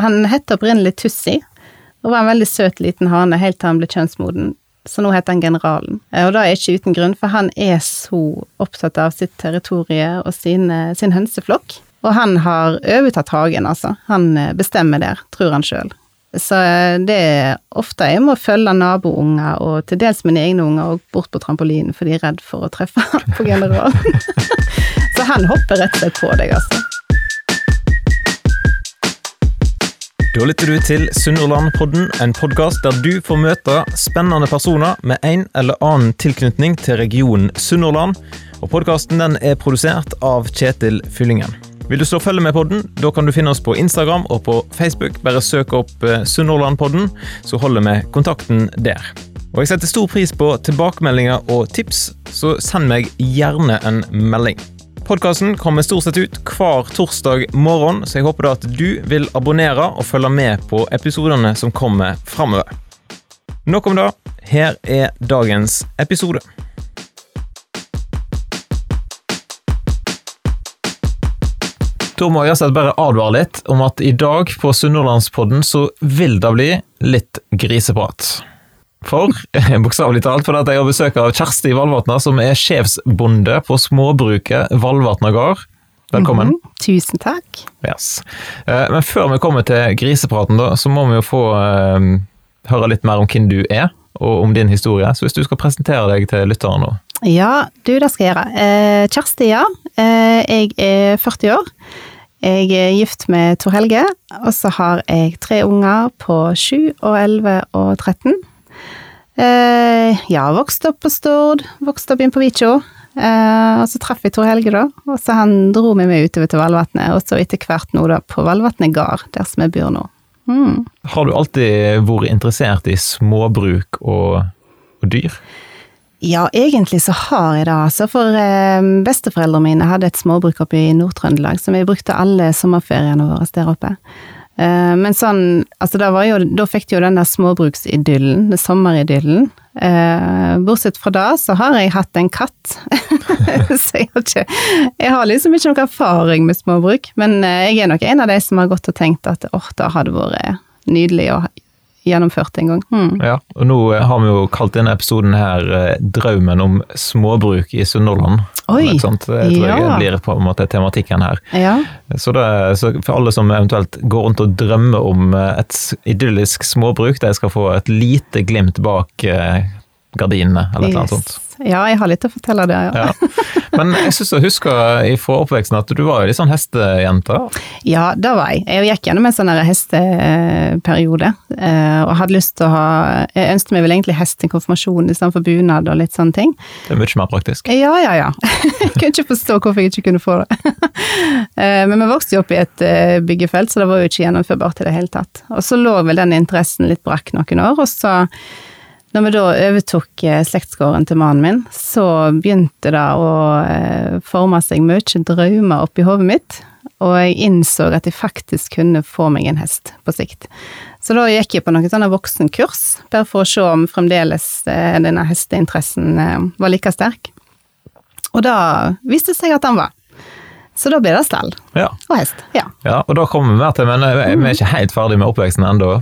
Han het opprinnelig Tussi, og var en veldig søt liten hane helt til han ble kjønnsmoden. Så nå heter han Generalen. Eh, og det er ikke uten grunn, for han er så opptatt av sitt territorium og sine, sin hønseflokk. Og han har overtatt hagen, altså. Han eh, bestemmer der, tror han sjøl. Så eh, det er ofte jeg må følge nabounger, og til dels mine egne unger, og bort på trampolinen, for de er redd for å treffe han på Generalen. Så han hopper rett og slett på deg, altså. Da lytter du til Sunnhordlandpodden, en podkast der du får møte spennende personer med en eller annen tilknytning til regionen Sunnhordland. Og podkasten er produsert av Kjetil Fyllingen. Vil du stå og følge med podden, da kan du finne oss på Instagram og på Facebook. Bare søk opp eh, Sunnhordlandpodden, så holder vi kontakten der. Og jeg setter stor pris på tilbakemeldinger og tips, så send meg gjerne en melding. Podkasten kommer stort sett ut hver torsdag morgen, så jeg håper da at du vil abonnere og følge med på episodene som kommer framover. Nok om det. Her er dagens episode. Da må jeg bare advare litt om at i dag på Sunnhordlandspodden så vil det bli litt griseprat. For, bokstavelig talt, fordi jeg har besøk av Kjersti Valvatna, som er sjefsbonde på småbruket Valvatna gård. Velkommen. Mm -hmm. Tusen takk. Yes. Eh, men før vi kommer til grisepraten, da, så må vi jo få uh, høre litt mer om hvem du er, og om din historie. Så hvis du skal presentere deg til lytteren nå. Ja, du, det skal jeg gjøre. Eh, Kjersti, ja. Jeg er 40 år. Jeg er gift med Tor Helge, og så har jeg tre unger på 7 og 11 og 13. Eh, ja, vokste opp på Stord, vokste opp inn på Vikjå. Eh, og så traff jeg Tor Helge, da, og så han dro med meg utover til Valvatnet, og så etter hvert nå da på Valvatnet gard, der som jeg bor nå. Mm. Har du alltid vært interessert i småbruk og, og dyr? Ja, egentlig så har jeg det, altså. For eh, besteforeldrene mine hadde et småbruk oppe i Nord-Trøndelag, som vi brukte alle sommerferiene våre der oppe. Eh, men sånn, altså da, jo, da fikk de jo den der småbruksidyllen, den sommeridyllen. Eh, bortsett fra det, så har jeg hatt en katt. så jeg har ikke Jeg har liksom ikke noe erfaring med småbruk, men eh, jeg er nok en av de som har gått og tenkt at åh, det hadde vært nydelig å gjennomført en gang. Mm. Ja, og nå har vi jo kalt denne episoden her eh, 'Drømmen om småbruk i Sunnhordland'. Oi, det tror ja. jeg blir på en måte tematikken her. Ja. Så, det, så, for alle som eventuelt går rundt og drømmer om eh, et idyllisk småbruk, de skal få et lite glimt bak eh, gardinene, eller et eller annet sånt. Ja, jeg har litt å fortelle det, ja. ja. Men jeg syns jeg husker fra oppveksten at du var jo litt sånn hestejente? Ja, det var jeg. Jeg gikk gjennom en sånn hesteperiode, eh, og hadde lyst til å ha Jeg ønsket meg vel egentlig hest til konfirmasjon istedenfor bunad og litt sånne ting. Det er mye mer praktisk. Ja, ja, ja. Jeg kunne ikke forstå hvorfor jeg ikke kunne få det. Eh, men vi vokste jo opp i et eh, byggefelt, så det var jo ikke gjennomførbart i det hele tatt. Og så lå vel den interessen litt brakk noen år, og så når vi da overtok eh, slektsgården til mannen min, så begynte det å eh, forme seg mye drømmer oppi hodet mitt, og jeg innså at jeg faktisk kunne få meg en hest på sikt. Så da gikk jeg på noen sånne voksenkurs, bare for å se om fremdeles eh, denne hesteinteressen var like sterk. Og da viste det seg at han var. Så da blir det stall ja. og hest. Ja. ja. og da kommer vi mer til, men vi er ikke helt ferdig med oppveksten ennå.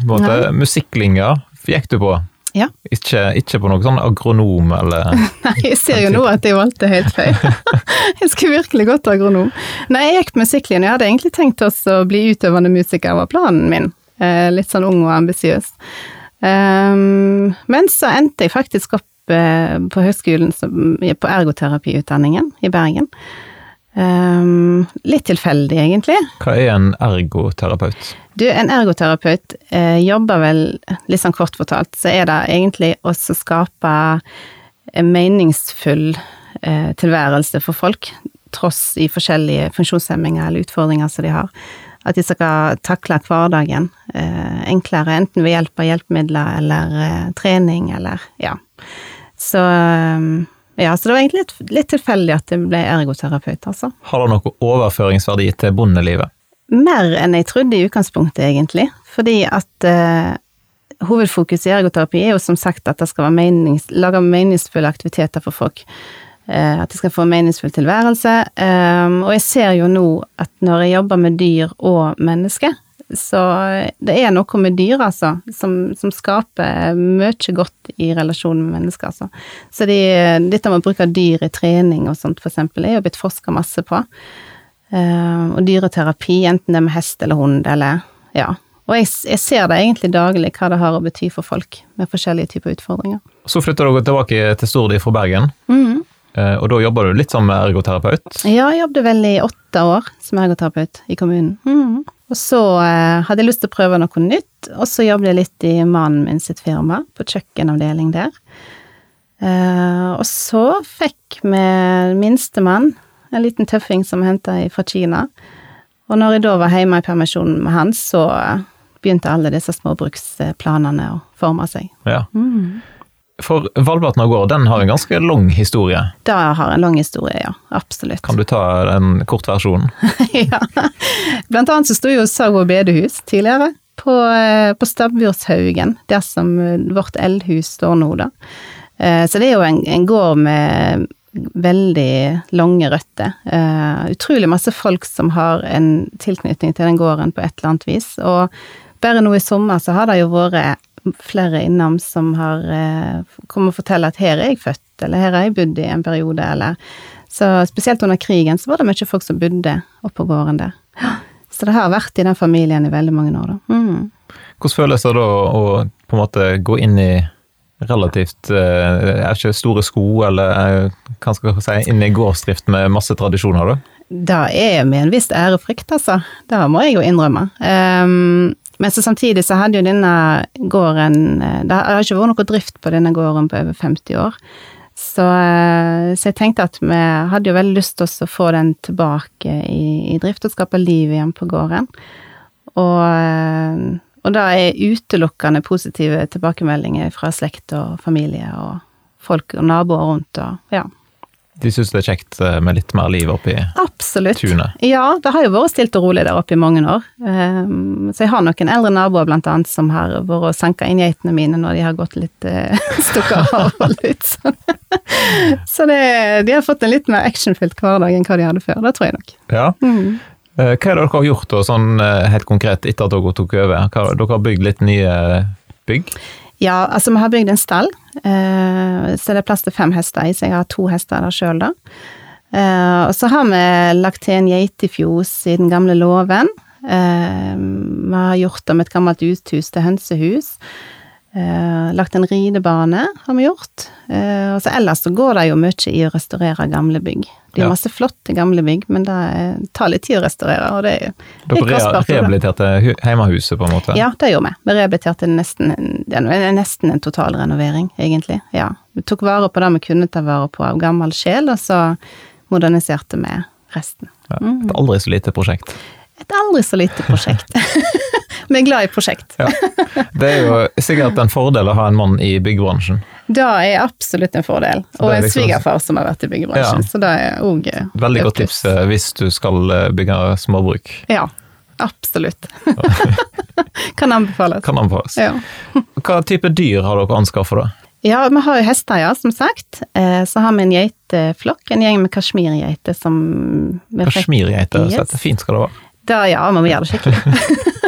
Musikklinja gikk du på? Ja. Ikke, ikke, på noe sånn agronom eller Nei, jeg ser jo nå at jeg valgte helt feil. jeg skulle virkelig gått agronom. Nei, jeg gikk musikklinja. Jeg hadde egentlig tenkt oss å bli utøvende musiker, var planen min. Eh, litt sånn ung og ambisiøs. Um, men så endte jeg faktisk opp eh, på høgskolen på ergoterapiutdanningen i Bergen. Um, litt tilfeldig, egentlig. Hva er en ergoterapeut? Du, en ergoterapeut eh, jobber vel, litt sånn kort fortalt, så er det egentlig å skape en meningsfull eh, tilværelse for folk, tross i forskjellige funksjonshemminger eller utfordringer som de har. At de skal takle hverdagen eh, enklere, enten ved hjelp av hjelpemidler eller eh, trening eller ja. Så eh, ja, så det var egentlig litt, litt tilfeldig at jeg ble ergoterapeut, altså. Har det noe overføringsverdi til bondelivet? Mer enn jeg trodde i utgangspunktet, egentlig. Fordi at uh, hovedfokus i ergoterapi er jo som sagt at det skal menings, lage meningsfulle aktiviteter for folk. Uh, at de skal få en meningsfull tilværelse. Um, og jeg ser jo nå at når jeg jobber med dyr og mennesker, Så det er noe med dyr, altså, som, som skaper mye godt i relasjonen med mennesker, altså. Så de, dette med å bruke dyr i trening og sånt, for eksempel, er jo blitt forska masse på. Uh, og dyreterapi, enten det er med hest eller hund, eller ja. Og jeg, jeg, ser det egentlig daglig, hva det har å bety for folk med forskjellige typer utfordringer. Så flytter du tilbake til Stord fra Bergen, mm. uh, og da jobber du litt som ergoterapeut? Ja, jeg jobbet vel i åtte år som ergoterapeut i kommunen. Mm. Og så eh, hadde jeg lyst til å prøve noe nytt, og så jobbet jeg litt i mannen min sitt firma, på kjøkkenavdeling der. og så fikk vi minstemann en liten tøffing som jeg henta fra Kina. Og når jeg da var hjemme i permisjon med han, så begynte alle disse småbruksplanene å forme seg. Ja. Mm. For Valvatn gård, den har en ganske lang historie? Det har en lang historie, ja. Absolutt. Kan du ta den kort versjonen? ja. Blant annet så sto jo Sago bedehus tidligere på, eh, på Stabbjordshaugen, der som vårt eldhus står nå, da. Eh, så det er jo en, en gård med veldig lange røtter. Uh, utrolig masse folk som har en tilknytning til den gården på et eller annet vis. Og bare nå i sommer så har det jo vært flere innom som har uh, kommet og fortelle at her er jeg født, eller her har jeg bodd i en periode, eller Så spesielt under krigen så var det mye folk som bodde oppå gården der. Så det har vært i den familien i veldig mange år, da. Mm. Hvordan føles det da å på en måte gå inn i relativt eh, Er ikke store sko, eller eh, hva skal jeg si, inn i gårdsdrift med masse tradisjoner, da? Det er med en viss ærefrykt, altså. Det må jeg jo innrømme. Um, men så samtidig så hadde jo denne gården eh, Det har ikke vært noe drift på denne gården på over 50 år. Så, så, jeg tenkte at vi hadde jo veldig lyst til å få den tilbake i, i drift og skape liv igjen på gården. Og og da er utelukkende positive tilbakemeldinger fra slekt og familie og folk og naboer rundt og ja. De syns det er kjekt eh, med litt mer liv oppi Absolutt. tunet? Ja, det har jo vært stilt og rolig der oppe i mange år. Um, så jeg har noen eldre naboer blant annet som har vært og senka inn geitene mine når de har gått litt uh, stukket av og litt sånn. så det, de har fått en litt mer actionfylt hverdag enn hva de hadde før, det tror jeg nok. Ja. Mm. Eh, hva er det dere har gjort da, sånn eh, helt konkret etter at dere tok over? Dere har bygd litt nye bygg? Ja, altså vi har bygd en stall, eh, så det er plass til fem hester i, så jeg har to hester der sjøl, da. Og så har vi lagt til en geitefjos i den gamle låven. Vi har gjort om et gammelt uthus til hønsehus. Eh, lagt en ridebane, har vi gjort. Eh, og så ellers så går det jo mye i å restaurere gamle bygg. Det er ja. masse flotte gamle bygg, men det tar litt tid å restaurere, og det er Dere rehabiliterte hjemmehuset, på en måte? Ja, det gjorde vi. Vi rehabiliterte nesten, nesten en total renovering, egentlig. Ja. Vi tok vare på det vi kunne ta vare på av gammel sjel, og så moderniserte vi resten. Ja, et aldri så lite prosjekt. Et aldri så lite prosjekt. Vi er glad i prosjekt. ja. Det er jo sikkert en fordel å ha en mann i byggebransjen. Det er absolutt en fordel. Og en liksom, svigerfar som har vært i byggebransjen. Ja. Så det er òg Veldig godt tips eh, hvis du skal eh, bygge småbruk. Ja, absolutt. kan anbefales. Kan anbefales. Ja. Hva type dyr har dere anskaffet, da? Ja, vi har jo hester, ja, som sagt. Eh, så har vi en geiteflokk, en gjeng med kasjmirgeiter som Kasjmirgeiter, yes. fint skal det være. Da, ja, vi må gjøre det skikkelig.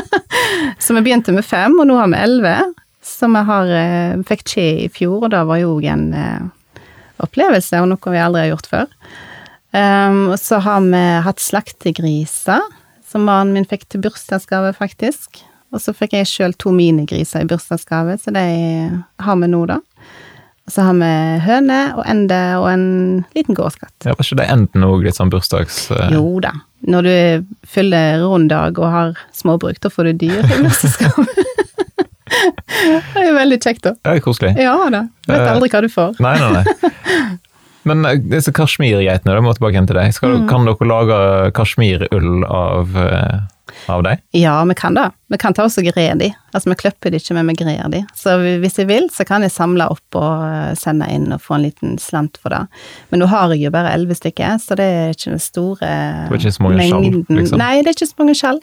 så vi begynte med fem, og nå har vi elleve. Så vi har, eh, fikk skje i fjor, og det var jo en eh, opplevelse, og noe vi aldri har gjort før. Um, og så har vi hatt slaktegriser, som mannen min fikk til bursdagsgave, faktisk. Og så fikk jeg sjøl to minigriser i bursdagsgave, så de har vi nå, da. Og så har vi høne og ende og en liten gårdskatt. Ja, Var ikke det enden òg litt sånn bursdags... Uh... Jo da. Når du fyller rund dag og har småbruk, da får du dyr i bursdagsgave. det er jo veldig kjekt, da. Det er koselig. Ja da. Vet eh, aldri hva du får. Nei, nei, nei. Men eh, disse kasjmirgeitene, da må jeg tilbake igjen til deg. Skal, mm. Kan dere lage kasjmirull av uh av dem? Ja, vi kan det. Vi kan ta oss og gre de. Altså, vi klipper de ikke, men vi grer de. Så hvis jeg vil, så kan jeg samle opp og eh, sende inn og få en liten slant for det. Men nå har jeg jo bare elleve stykker, så det er ikke den store det ikke så mange mengden. Skjall, liksom. Nei, det er ikke så mange skjall.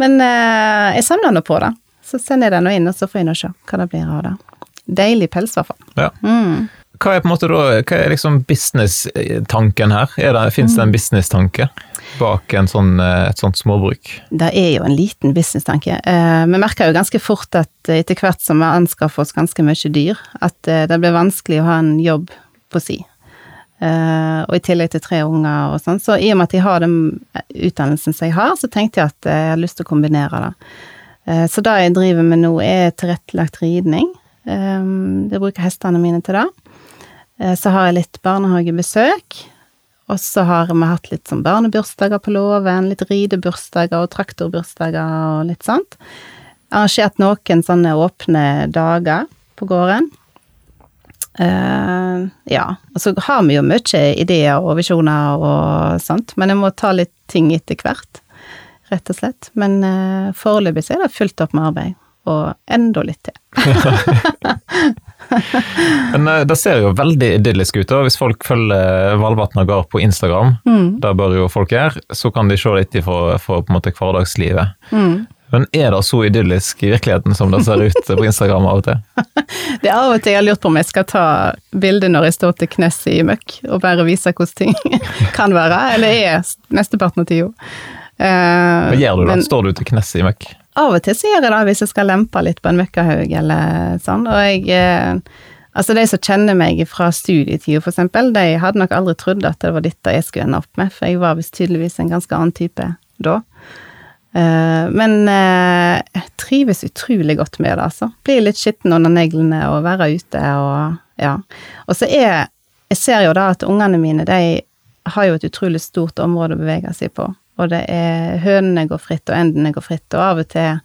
Men uh, jeg samler nå på det. Så sender jeg det nå inn, og så får jeg nå se hva det blir av det. Deilig pels, i hvert fall. Ja. Mm. Hva er på en måte da, hva er liksom business-tanken her? Er det, Fins det en business-tanke bak en sånn, eh, et sånt småbruk? Det er jo en liten business-tanke. vi merker jo ganske fort at etter hvert som vi anskaffer oss ganske mye dyr, at eh, det blir vanskelig å ha en jobb på si. Eh, og i tillegg til tre unger og sånn. Så i og med at jeg har den utdannelsen som jeg har, så tenkte jeg at jeg har lyst til å kombinere det. Eh, så det jeg driver med nå, er tilrettelagt ridning. Eh, jeg bruker hestene mine til det. Eh, så har jeg litt barnehagebesøk. Og så har vi hatt litt sånn barnebursdager på låven, litt ridebursdager og traktorbursdager og litt sånt. Arrangert noen sånne åpne dager på gården. Uh, ja, og så har vi jo mye ideer og visjoner og sånt, men jeg må ta litt ting etter hvert, rett og slett. Men uh, foreløpig så er det fullt opp med arbeid, og enda litt til. Men eh, det ser jo veldig idyllisk ut. da. Hvis folk følger Valvatn Gard på Instagram, mm. det bør jo folk gjøre, så kan de se litt ifra for på en måte hverdagslivet. Mm. Men er det så idyllisk i virkeligheten som det ser ut på Instagram av og til? Det er av og til jeg har lurt på om jeg skal ta bilde når jeg står til knes i møkk, og bare vise hvordan ting kan være, eller er mesteparten av tida. Uh, Hva gjør du da? Men, står du til knes i møkk? Av og til så gjør jeg det hvis jeg skal lempe litt på en møkkahaug eller sånn, og jeg uh, Altså, de som kjenner meg fra studietida, for eksempel, de hadde nok aldri trodd at det var dette jeg skulle ende opp med, for jeg var visst tydeligvis en ganske annen type da. Uh, men uh, jeg trives utrolig godt med det, altså. Blir litt skitten under neglene og være ute og ja. Og så er Jeg ser jo da at ungene mine, de har jo et utrolig stort område å bevege seg på. Og det er hønene går fritt, og endene går fritt, og av og til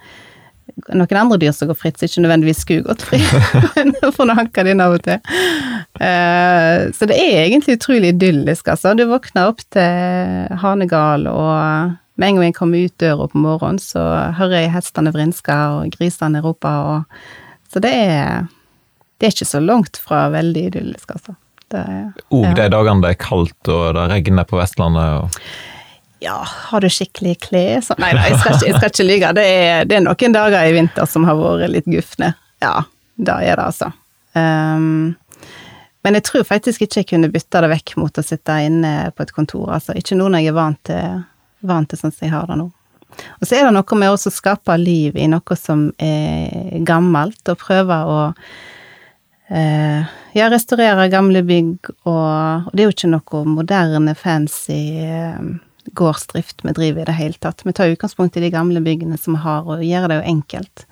noen andre dyr som går fritt, så ikke nødvendigvis skulle gått fri. For nå hanker de inn av og til. Uh, så det er egentlig utrolig idyllisk, altså. Du våkner opp til hanegal, og med en gang jeg kommer ut døra på morgenen, så hører jeg hestene vrinske og grisene rope, og Så det er Det er ikke så langt fra veldig idyllisk, altså. Og ja. de dagene det er kaldt og det regner på Vestlandet og ja, har du skikkelig klær så, Nei, nei, jeg skal ikke, jeg skal ikke lyge. Det det er, noen dager i vinter som har vært litt gufne. Ja, det er det, altså. Um, men jeg tror faktisk ikke jeg kunne bytta det vekk mot å sitte inne på et kontor. Altså, ikke nå når jeg er vant til, vant til sånn som jeg har det nå. Og så er det noe med å skape liv i noe som er gammelt, og prøve å eh, ja, restaurere gamle bygg, og, og, det er jo ikke noe moderne, fancy eh, gårdsdrift vi driver i det hele tatt. Vi tar utgangspunkt i de gamle byggene som vi har, og gjør det jo enkelt.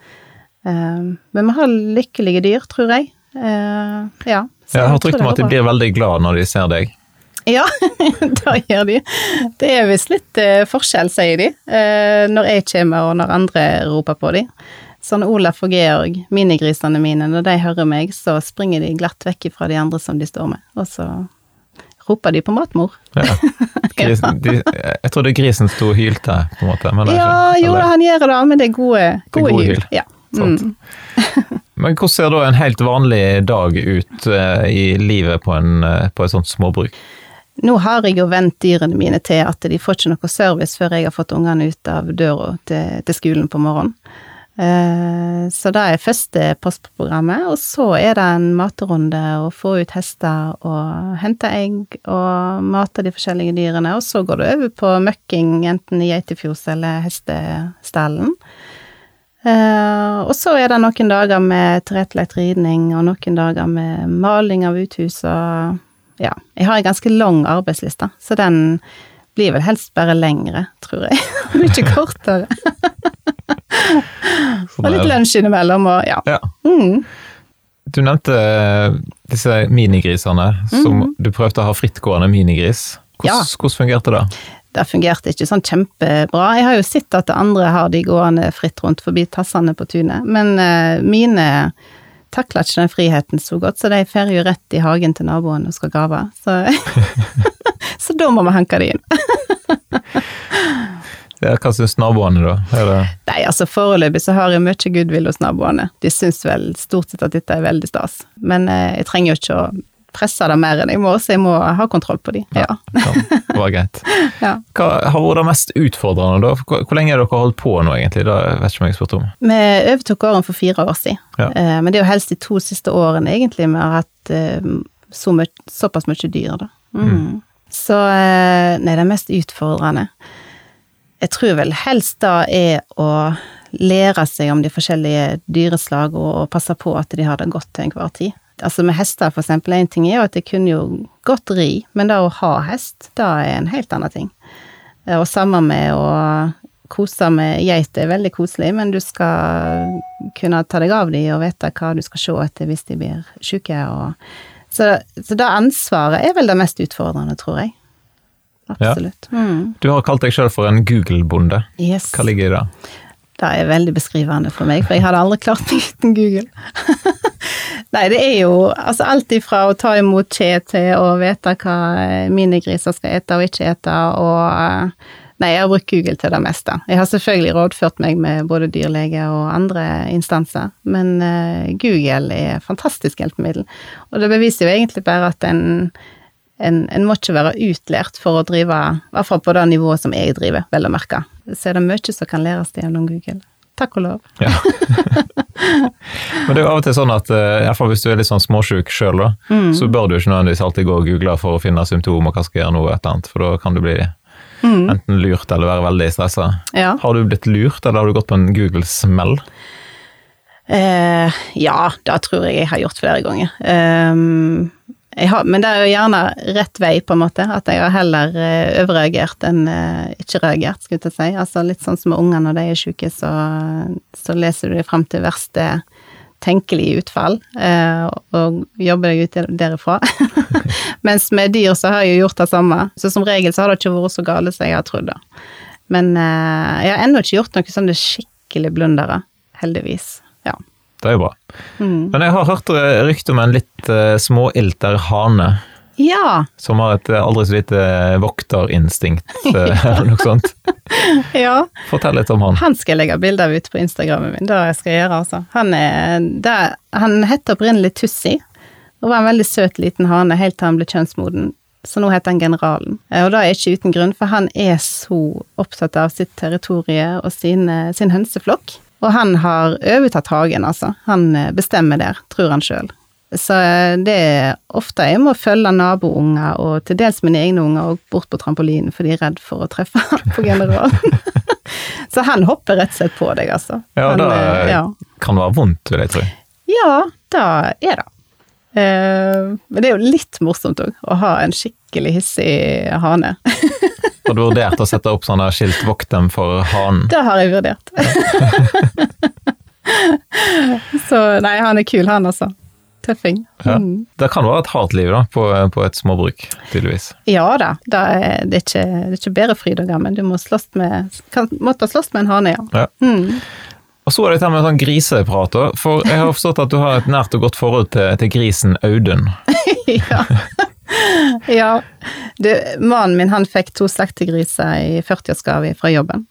Uh, men vi har lykkelige dyr, tror jeg. Ja. ja. jeg har trykt med at de blir veldig glad når de ser deg. Ja, det gjør de. Det er visst litt uh, forskjell, sier de, når jeg kommer og når andre roper på dem. Sånn Olaf og Georg, minigrisene mine, når de hører meg, så springer de glatt vekk fra de andre som de står med, og så roper de på matmor. Ja. Gris, de, jeg trodde grisen sto og hylte, på en måte. Men ja, jo da, han gjør det, men det er gode, gode, gode hyl. Ja. Mm. men hvordan ser da en helt vanlig dag ut uh, i livet på, en, uh, på et sånt småbruk? Nå har jeg jo vent dyrene mine til at de får ikke noe service før jeg har fått ungene ut av døra til, til skolen på morgenen. Eh, så det er første postprogrammet, og så er det en materunde å få ut hester og hente egg og mate de forskjellige dyrene, og så går det over på møkking enten i geitefjos eller hestestallen. Eh, og så er det noen dager med tilrettelagt ridning og noen dager med maling av uthus og ja, jeg har en ganske lang arbeidsliste, så den blir vel helst bare lengre, tror jeg. Mye kortere. og litt lunsj innimellom, og ja. ja. Mm. Du nevnte eh, disse minigrisene, som mm. du prøvde å ha frittgående minigris. Hvordan, ja. hvordan fungerte det? Det fungerte ikke sånn kjempebra. Jeg har jo sett at andre har de gående fritt rundt forbi tassene på tunet, men uh, mine takler ikke den friheten så godt, så de fer jo rett i hagen til naboen og skal grave. Så, så da må vi hanke det inn. Ja, hva syns naboene, da? Det... Nei, altså Foreløpig så har jeg mye goodwill hos naboene. De syns vel stort sett at dette er veldig stas. Men eh, jeg trenger jo ikke å presse det mer enn jeg må, så jeg må ha kontroll på de. Ja, ja. det var greit. ja. Hva har vært det mest utfordrende, da? Hvor, hvor lenge har dere holdt på nå, egentlig? Det vet ikke om jeg spurte om. Vi overtok gården for fire år siden, ja. eh, men det er jo helst de to siste årene egentlig vi har hatt eh, så mye, såpass mye dyr, da. Mm. Så eh, Nei, det er mest utfordrende. Jeg tror vel helst da er å lære seg om de forskjellige dyreslag og, passe på at de har det godt til enhver tid. Altså med hester, for eksempel, en ting er jo at jeg kunne jo godt ri, men det å ha hest, det er en helt annen ting. Eh, og sammen med å kose med geiter er veldig koselig, men du skal kunne ta deg av dem og vite hva du skal se etter hvis de blir syke. Og... Så, så det ansvaret er vel det mest utfordrende, tror jeg. Absolutt. Ja. Mm. Du har kalt deg sjøl for en Google-bonde. Yes. Hva ligger i det? Det er veldig beskrivende for meg, for jeg hadde aldri klart meg uten Google. Nei, det er jo altså alt ifra å ta imot kje til å vite hva mine griser skal ete og ikke ete, og Nei, jeg har brukt Google til det meste. Jeg har selvfølgelig rådført meg med både dyrlege og andre instanser, men uh, Google er et fantastisk hjelpemiddel. Og det beviser jo egentlig bare at en, en, en må ikke være utlært for å drive, i hvert fall på det nivået som jeg driver, vel å merke så er det mye som kan læres gjennom Google. Takk og lov. Ja. Men det er jo av og til sånn at iallfall i hvert fall hvis du er litt sånn småsjuk sjøl, mm. så bør du ikke nødvendigvis alltid gå og google for å finne symptomer og hva skal gjøre noe et eller annet, for da kan du bli mm. enten lurt eller være veldig stressa. Ja. Har du blitt lurt, eller har du gått på en Google-smell? Eh, ja, det tror jeg jeg har gjort flere ganger. Um, har, men det er jo gjerne rett vei, på en måte. At jeg har heller uh, overreagert enn uh, ikke reagert, skulle jeg si. Altså litt sånn som med unger når de er syke, så, så leser du deg frem til verste tenkelige utfall, uh, og jobber deg ut derifra. Mens med dyr så har jeg jo gjort det samme. Så som regel så har det ikke vært så gale som jeg har trodd. Men jeg har ennå ikke gjort noe sånne skikkelig blundere, heldigvis. Det er jo bra. Mm. Men jeg har hørt rykte om en litt uh, småilter hane. Ja. Som har et aldri så lite vokterinstinkt, eller noe sånt. ja. Fortell litt om han. Han skal jeg legge bilde av ute på Instagrammen min. Det skal jeg gjøre, altså. Han, er, der, han het opprinnelig Tussi, og var en veldig søt liten hane helt til han ble kjønnsmoden. Så nå heter han Generalen. Og det er ikke uten grunn, for han er så opptatt av sitt territorium og sin, sin hønseflokk. Og han har overtatt hagen, altså. Han eh, bestemmer der, tror han sjøl. Så eh, det er ofte jeg må følge nabounger, og til dels mine egne unger, og bort på trampolinen, for de er redd for å treffe han på generalen. så han hopper rett og slett på deg, altså. Ja, det ja. kan være vondt, vil jeg tro. Ja, det er det. Men det er jo litt morsomt òg, å ha en skikkelig hissig hane. Har du vurdert å sette opp sånne skilt 'vokt dem for hanen'? Det har jeg vurdert. så nei, han er kul, han altså. Tøffing. Ja. Mm. Det kan være et hardt liv da, på, på et småbruk, tydeligvis. Ja da, det er, det er, ikke, det er ikke, bedre fryd og gammen. Du må slåss med, kan, måtte slåss med en hane, ja. ja. Mm. Og så er det dette med sånn griseprat, for jeg har forstått at du har et nært og godt forhold til, til grisen Audun. ja. Ja. Du, mannen min han fikk to slaktegriser i 40-årsgave fra jobben.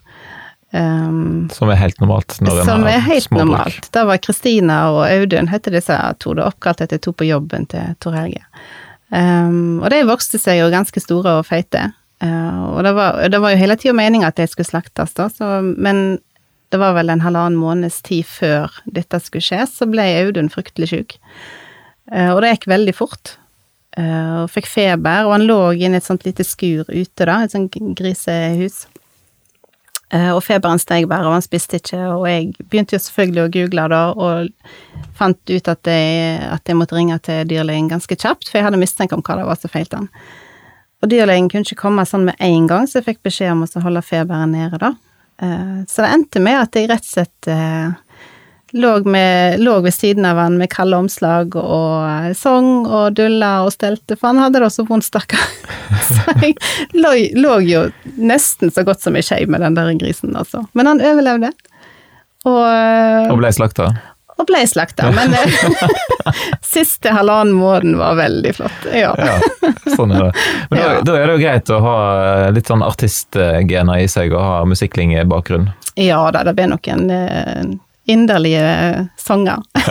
Um, som er helt normalt? Når som er helt småbruk. normalt. Da var Kristina og Audun, heter disse to, det oppkalt etter to på jobben til Tor Helge. Um, og de vokste seg jo ganske store og feite. Uh, og det var, det var, jo hele tida meninga at de skulle slaktes, da, så, men det var vel en halvannen måneds tid før dette skulle skje, så ble Audun fryktelig sjuk. Uh, og det gikk veldig fort. Eh, og fikk feber, og han lå inn i et sånt lite skur ute, da, et sånt grisehus. Eh, og feberen steg bare, og han spiste ikke, og jeg begynte jo selvfølgelig å google da, og fant ut at jeg, at jeg måtte ringe til dyrlegen ganske kjapt, for jeg hadde mistenkt om hva det var som feilte han. Og dyrlegen kunne ikke komme sånn med en gang, så jeg fikk beskjed om å holde feberen nede, da. Eh, så det endte med at jeg rett og slett lå, med, lå, ved siden av han med kalde omslag og sang og dulla og stelte, for han hadde det så vondt, stakkar. Så jeg lå, lå, jo nesten så godt som i skje med den der grisen, altså. Men han overlevde. Og, og ble slakta? Og ble slakta, men siste halvannen måneden var veldig flott. Ja. ja sånn er det. Men da, ja. da, er det jo greit å ha litt sånn artistgener i seg og ha musikklingebakgrunn? Ja da, det blir nok en inderlige sanger.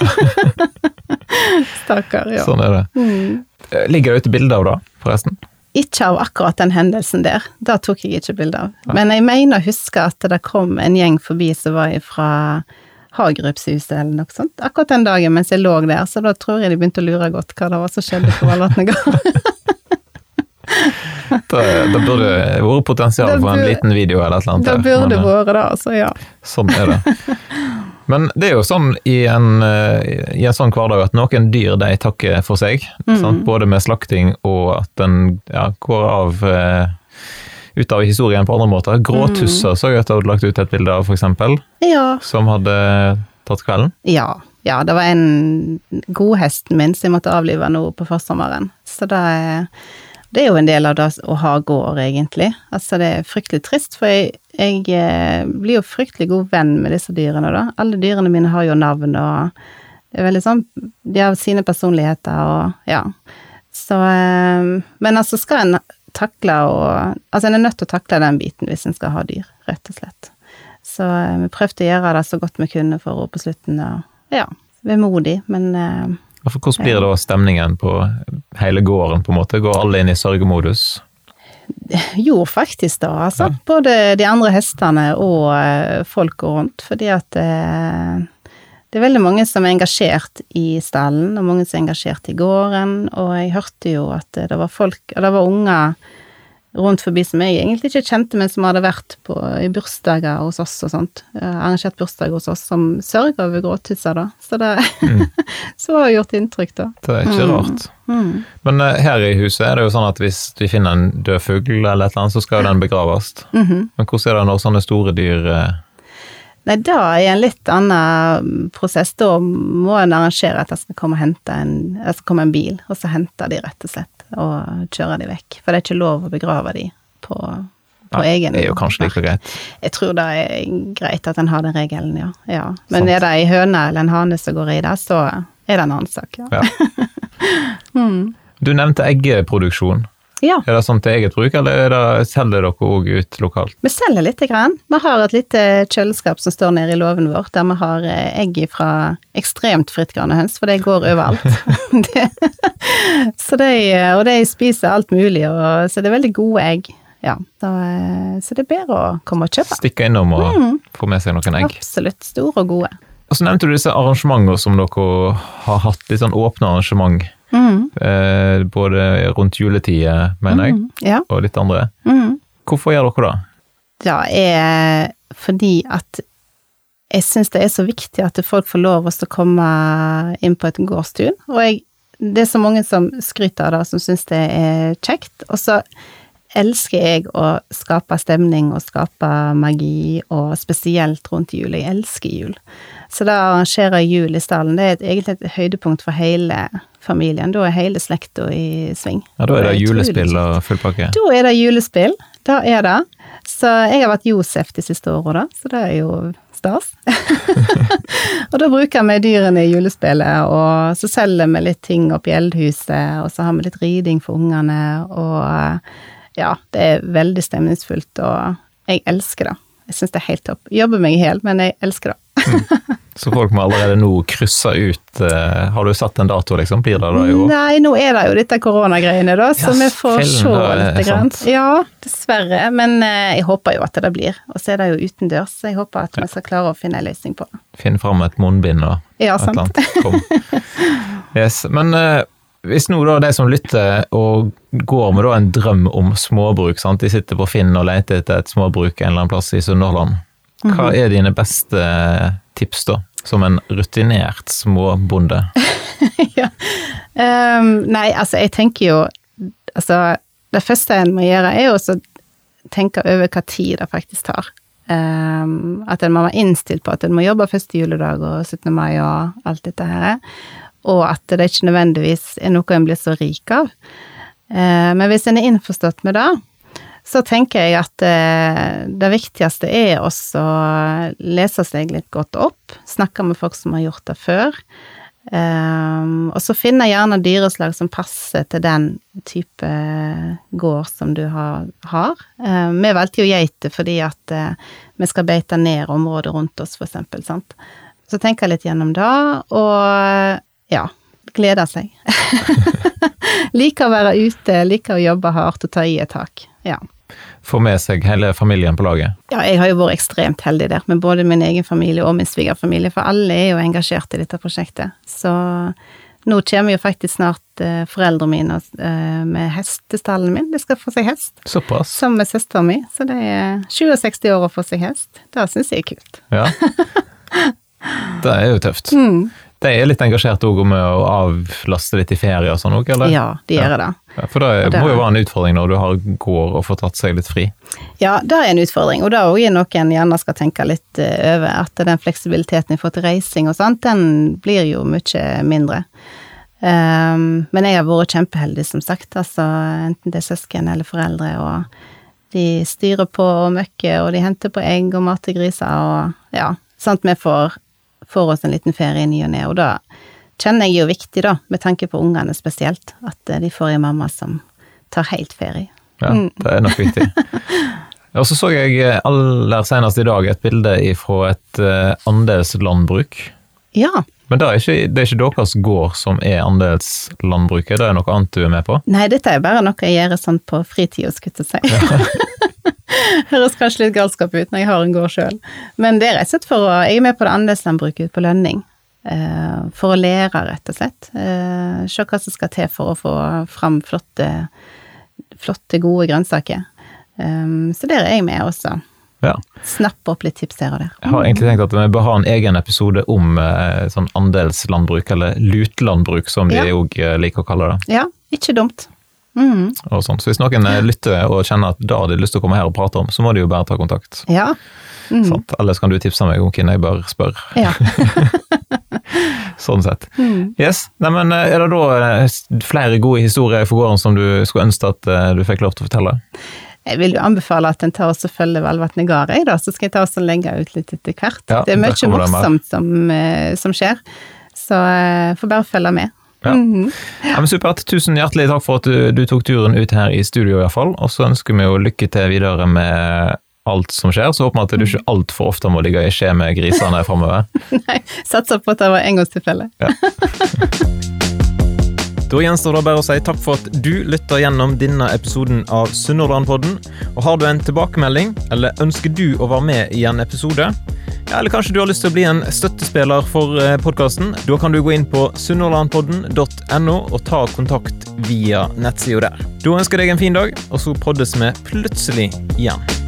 Stakkar, ja. Sånn er det. Mm. Ligger det ute bilde av det, forresten? Ikke av akkurat den hendelsen der, det tok jeg ikke bilde av. Men jeg mener å huske at det kom en gjeng forbi som var fra Hagerupshuset eller noe sånt, akkurat den dagen mens jeg lå der, så da tror jeg de begynte å lure godt hva det var som skjedde på Valvatnet gård. Da, da burde det vært potensial for en liten video eller et eller annet. Det burde det eh, vært det, altså, ja. Sånn er det. Men det er jo sånn i en, eh, i en sånn hverdag at noen dyr de takker for seg. Mm. Både med slakting og at den ja, går av eh, ut av historien på andre måter. Gråtusser så jeg at du hadde lagt ut et bilde av, eksempel, Ja. som hadde tatt kvelden. Ja. Ja, det var en godhesten min som jeg måtte avlive nå på forsommeren. Så det er, det er jo en del av det å ha gård, egentlig. Altså, det er fryktelig trist, for jeg, jeg eh, blir jo fryktelig god venn med disse dyrene, da. Alle dyrene mine har jo navn, og det er veldig sånn De har sine personligheter, og ja. Så eh, Men altså, skal en takle og Altså, en er nødt til å takle den biten hvis en skal ha dyr, rett og slett. Så eh, vi prøvde å gjøre det så godt vi kunne for å på slutten og ja, vemodig, men hvordan blir da stemningen på hele gården, på en måte? Går alle inn i sørgemodus? gjorde faktisk det, altså. Ja. Både de andre hestene og eh, folk går rundt, fordi at eh, det er veldig mange som er engasjert i stallen, og mange som er engasjert i gården, og jeg hørte jo at det var folk, og det var unger rundt forbi som jeg egentlig ikke kjente, men som hadde vært på, i bursdager hos oss og sånt, eh, arrangert bursdag hos oss, som sørga over gråtisser, da. Så det så har gjort inntrykk, da. Det er ikke Mm. rart. Mm. Men uh, her i huset er det jo sånn at hvis vi finner en død fugl eller et eller annet, så skal jo den begraves. -hmm. Men hvordan er det når sånne store dyr uh... Nei, da er en litt annen prosess. Da må en arrangere at jeg skal komme, og hente en, jeg skal komme en bil, og så henter de rett og slett, og kjøre de vekk. For det er ikke lov å begrave de på, på ja, egen Det er jo kanskje like greit. Jeg tror det er greit at en har den regelen, ja. ja. Men Sant. er det ei høne eller en hane som går i det, så er det en annen sak, ja. Ja. Mm. Du nevnte eggeproduksjon. Ja, Er det sånn til eget bruk, eller er det, selger dere òg ut lokalt? vi selger lite grann. Vi har et lite kjøleskap som står nede i låven vår, der vi har eh, egg fra ekstremt frittgående høns, for de går overalt. det, så de, og de spiser alt mulig, og, så det er veldig gode egg. Ja, så, eh, så det er bedre å komme og kjøpe. Stikke innom og Mm. få med seg noen egg. Absolutt. Store og gode. Og så nevnte du disse arrangementene som dere har hatt, litt sånn åpne arrangement. Mm. Eh, både rundt juletider, mener jeg, Mm. Ja. og litt andre. Mm. Hvorfor gjør dere det? Det er fordi at jeg syns det er så viktig at folk får lov å komme inn på et gårdstun. Og jeg, det er så mange som skryter av det, som syns det er kjekt. Og så elsker jeg å skape stemning og skape magi, og spesielt rundt jul. Jeg elsker jul. Så da arrangerer jeg jul i stallen, det er egentlig et høydepunkt for hele familien. Da er hele slekta i sving. Ja, Da er det julespill og full pakke. Da er det julespill. Da er det. Så jeg har vært Josef de siste åra, da, så det er jo stas. og da bruker vi dyrene i julespillet, og så selger vi litt ting opp i eldhuset, og så har vi litt riding for ungene, og ja, det er veldig stemningsfullt, og jeg elsker det. Jeg syns det er helt topp. Jobber meg i hjel, men jeg elsker det. Så folk må allerede nå krysse ut eh, Har du satt en dato, liksom? Blir det da i år? Nei, nå er det jo dette koronagreiene, da, så yes, vi får se litt. Grann. Ja, dessverre. Men eh, jeg håper jo at det blir. Og så er det jo utendørs, så jeg håper at vi skal klare å finne en løsning på det. Finne fram et munnbind og Ja, et eller annet. Kom. Yes. Men eh, hvis nå da de som lytter og går med en drøm om småbruk, sant? de sitter på Finn og leter etter et småbruk en eller annen plass i Sunnhordland, hva Mhm. er dine beste tips da, som en rutinert småbonde? ja. um, nei, altså, jeg tenker jo Altså, det første en må gjøre, er jo å tenke over hva tid det faktisk tar. Um, at en må være innstilt på at en må jobbe første juledag og 17. mai og alt dette her. Og at det ikke nødvendigvis er noe en blir så rik av. Eh, men hvis en er innforstått med det, så tenker jeg at eh, det viktigste er også å lese seg litt godt opp, snakke med folk som har gjort det før. Um, og så finne gjerne dyreslag som passer til den type gård som du har. vi valgte jo geiter fordi at vi skal beite ned området rundt oss, for eksempel. Så tenk litt gjennom det, og ja, gleder seg. liker å være ute, liker å jobbe hardt og ta i et tak. Ja. få med seg hele familien på laget? Ja, jeg har jo vært ekstremt heldig der, med både min egen familie og min svigerfamilie, for alle er jo engasjert i dette prosjektet. Så nå kommer jo faktisk snart eh, foreldrene mine eh, med hestestallen min, de skal få seg hest. Såpass? Som med søsteren min. så det er 67 år å få seg hest. Det syns jeg er kult. Ja. Det er jo tøft. Mm. De er litt engasjert òg med å avlaste litt i ferie og sånn òg, eller? Ja, de gjør det. Ja, for det, det- må jo være en utfordring når du har går og får tatt seg litt fri. Ja, det er en utfordring, og det er også noe en gjerne skal tenke litt eh, over. At den fleksibiliteten i forhold til reising og sånt, den blir jo mye mindre. Um, men jeg har vært kjempeheldig, som sagt. Altså, enten det er søsken eller foreldre, og de styrer på og møkker, og de henter på egg og mat til griser, og ja, sånn at vi får, får oss en liten ferie i ny og ne. Og da kjenner jeg jo viktig, da, med tanke på ungene spesielt, at eh, de får en mamma som tar helt ferie. Ja, Mm. Det er nok viktig. Og så så jeg eh, aller senest i dag et bilde fra et andels andelslandbruk. Ja. Men det er, ikke, det er ikke deres gård som er andelslandbruket, det er noe annet du er med på? Nei, dette er bare noe jeg gjør sånn på fritida, skulle jeg si. Høres kanskje litt galskap ut når jeg har en gård sjøl, men det er rett og slett for å Jeg er med på det andelslandbruket på Lønning. eh, For å lære, rett og slett. Eh, Se hva som skal til for å få fram flotte, flotte gode grønnsaker. Um, Så der er jeg med også. Ja. Snappe opp litt tips her og der. Jeg har egentlig tenkt at vi bør ha en egen episode om eh, sånn andelslandbruk, eller lutlandbruk som de Ja. òg liker å kalle det. Ja, ikke dumt. Mhm. Og sånt. Så hvis noen eh, lytter og kjenner at da har de lyst til å komme her og prate om, så må de jo bare ta kontakt. Ja. Mm. Sant? Ellers kan du tipse meg om hvem jeg bør spørre. ja. Sånn sett. Mm. Yes, Neimen, Er det da eh, flere gode historier for gården som du skulle ønske at eh, du fikk lov til å fortelle? Jeg vil jo anbefale at en tar og følger Valvatnet gard, da, så skal jeg ta og legge ut litt etter hvert. Ja, det er mye morsomt som, eh, som skjer, så eh, får bare følge med. Ja. Mhm. Ja, men Supert. Tusen hjertelig takk for at du, du tok turen ut her i studio, iallfall. Og så ønsker vi jo lykke til videre med alt som skjer. Så håper vi at du ikke altfor ofte må ligge i skje med grisene framover. Nei, satser på at det var engangstilfelle. Da gjenstår det bare å si takk for at du lytter gjennom denne episoden av Sunnhordlandpodden. Og har du en tilbakemelding, eller ønsker du å være med i en episode? Ja, eller kanskje du har lyst til å bli en støttespiller for podkasten? Da kan du gå inn på sunnhordlandpodden.no og ta kontakt via nettsida der. Da ønsker jeg deg en fin dag, og så poddes vi plutselig igjen.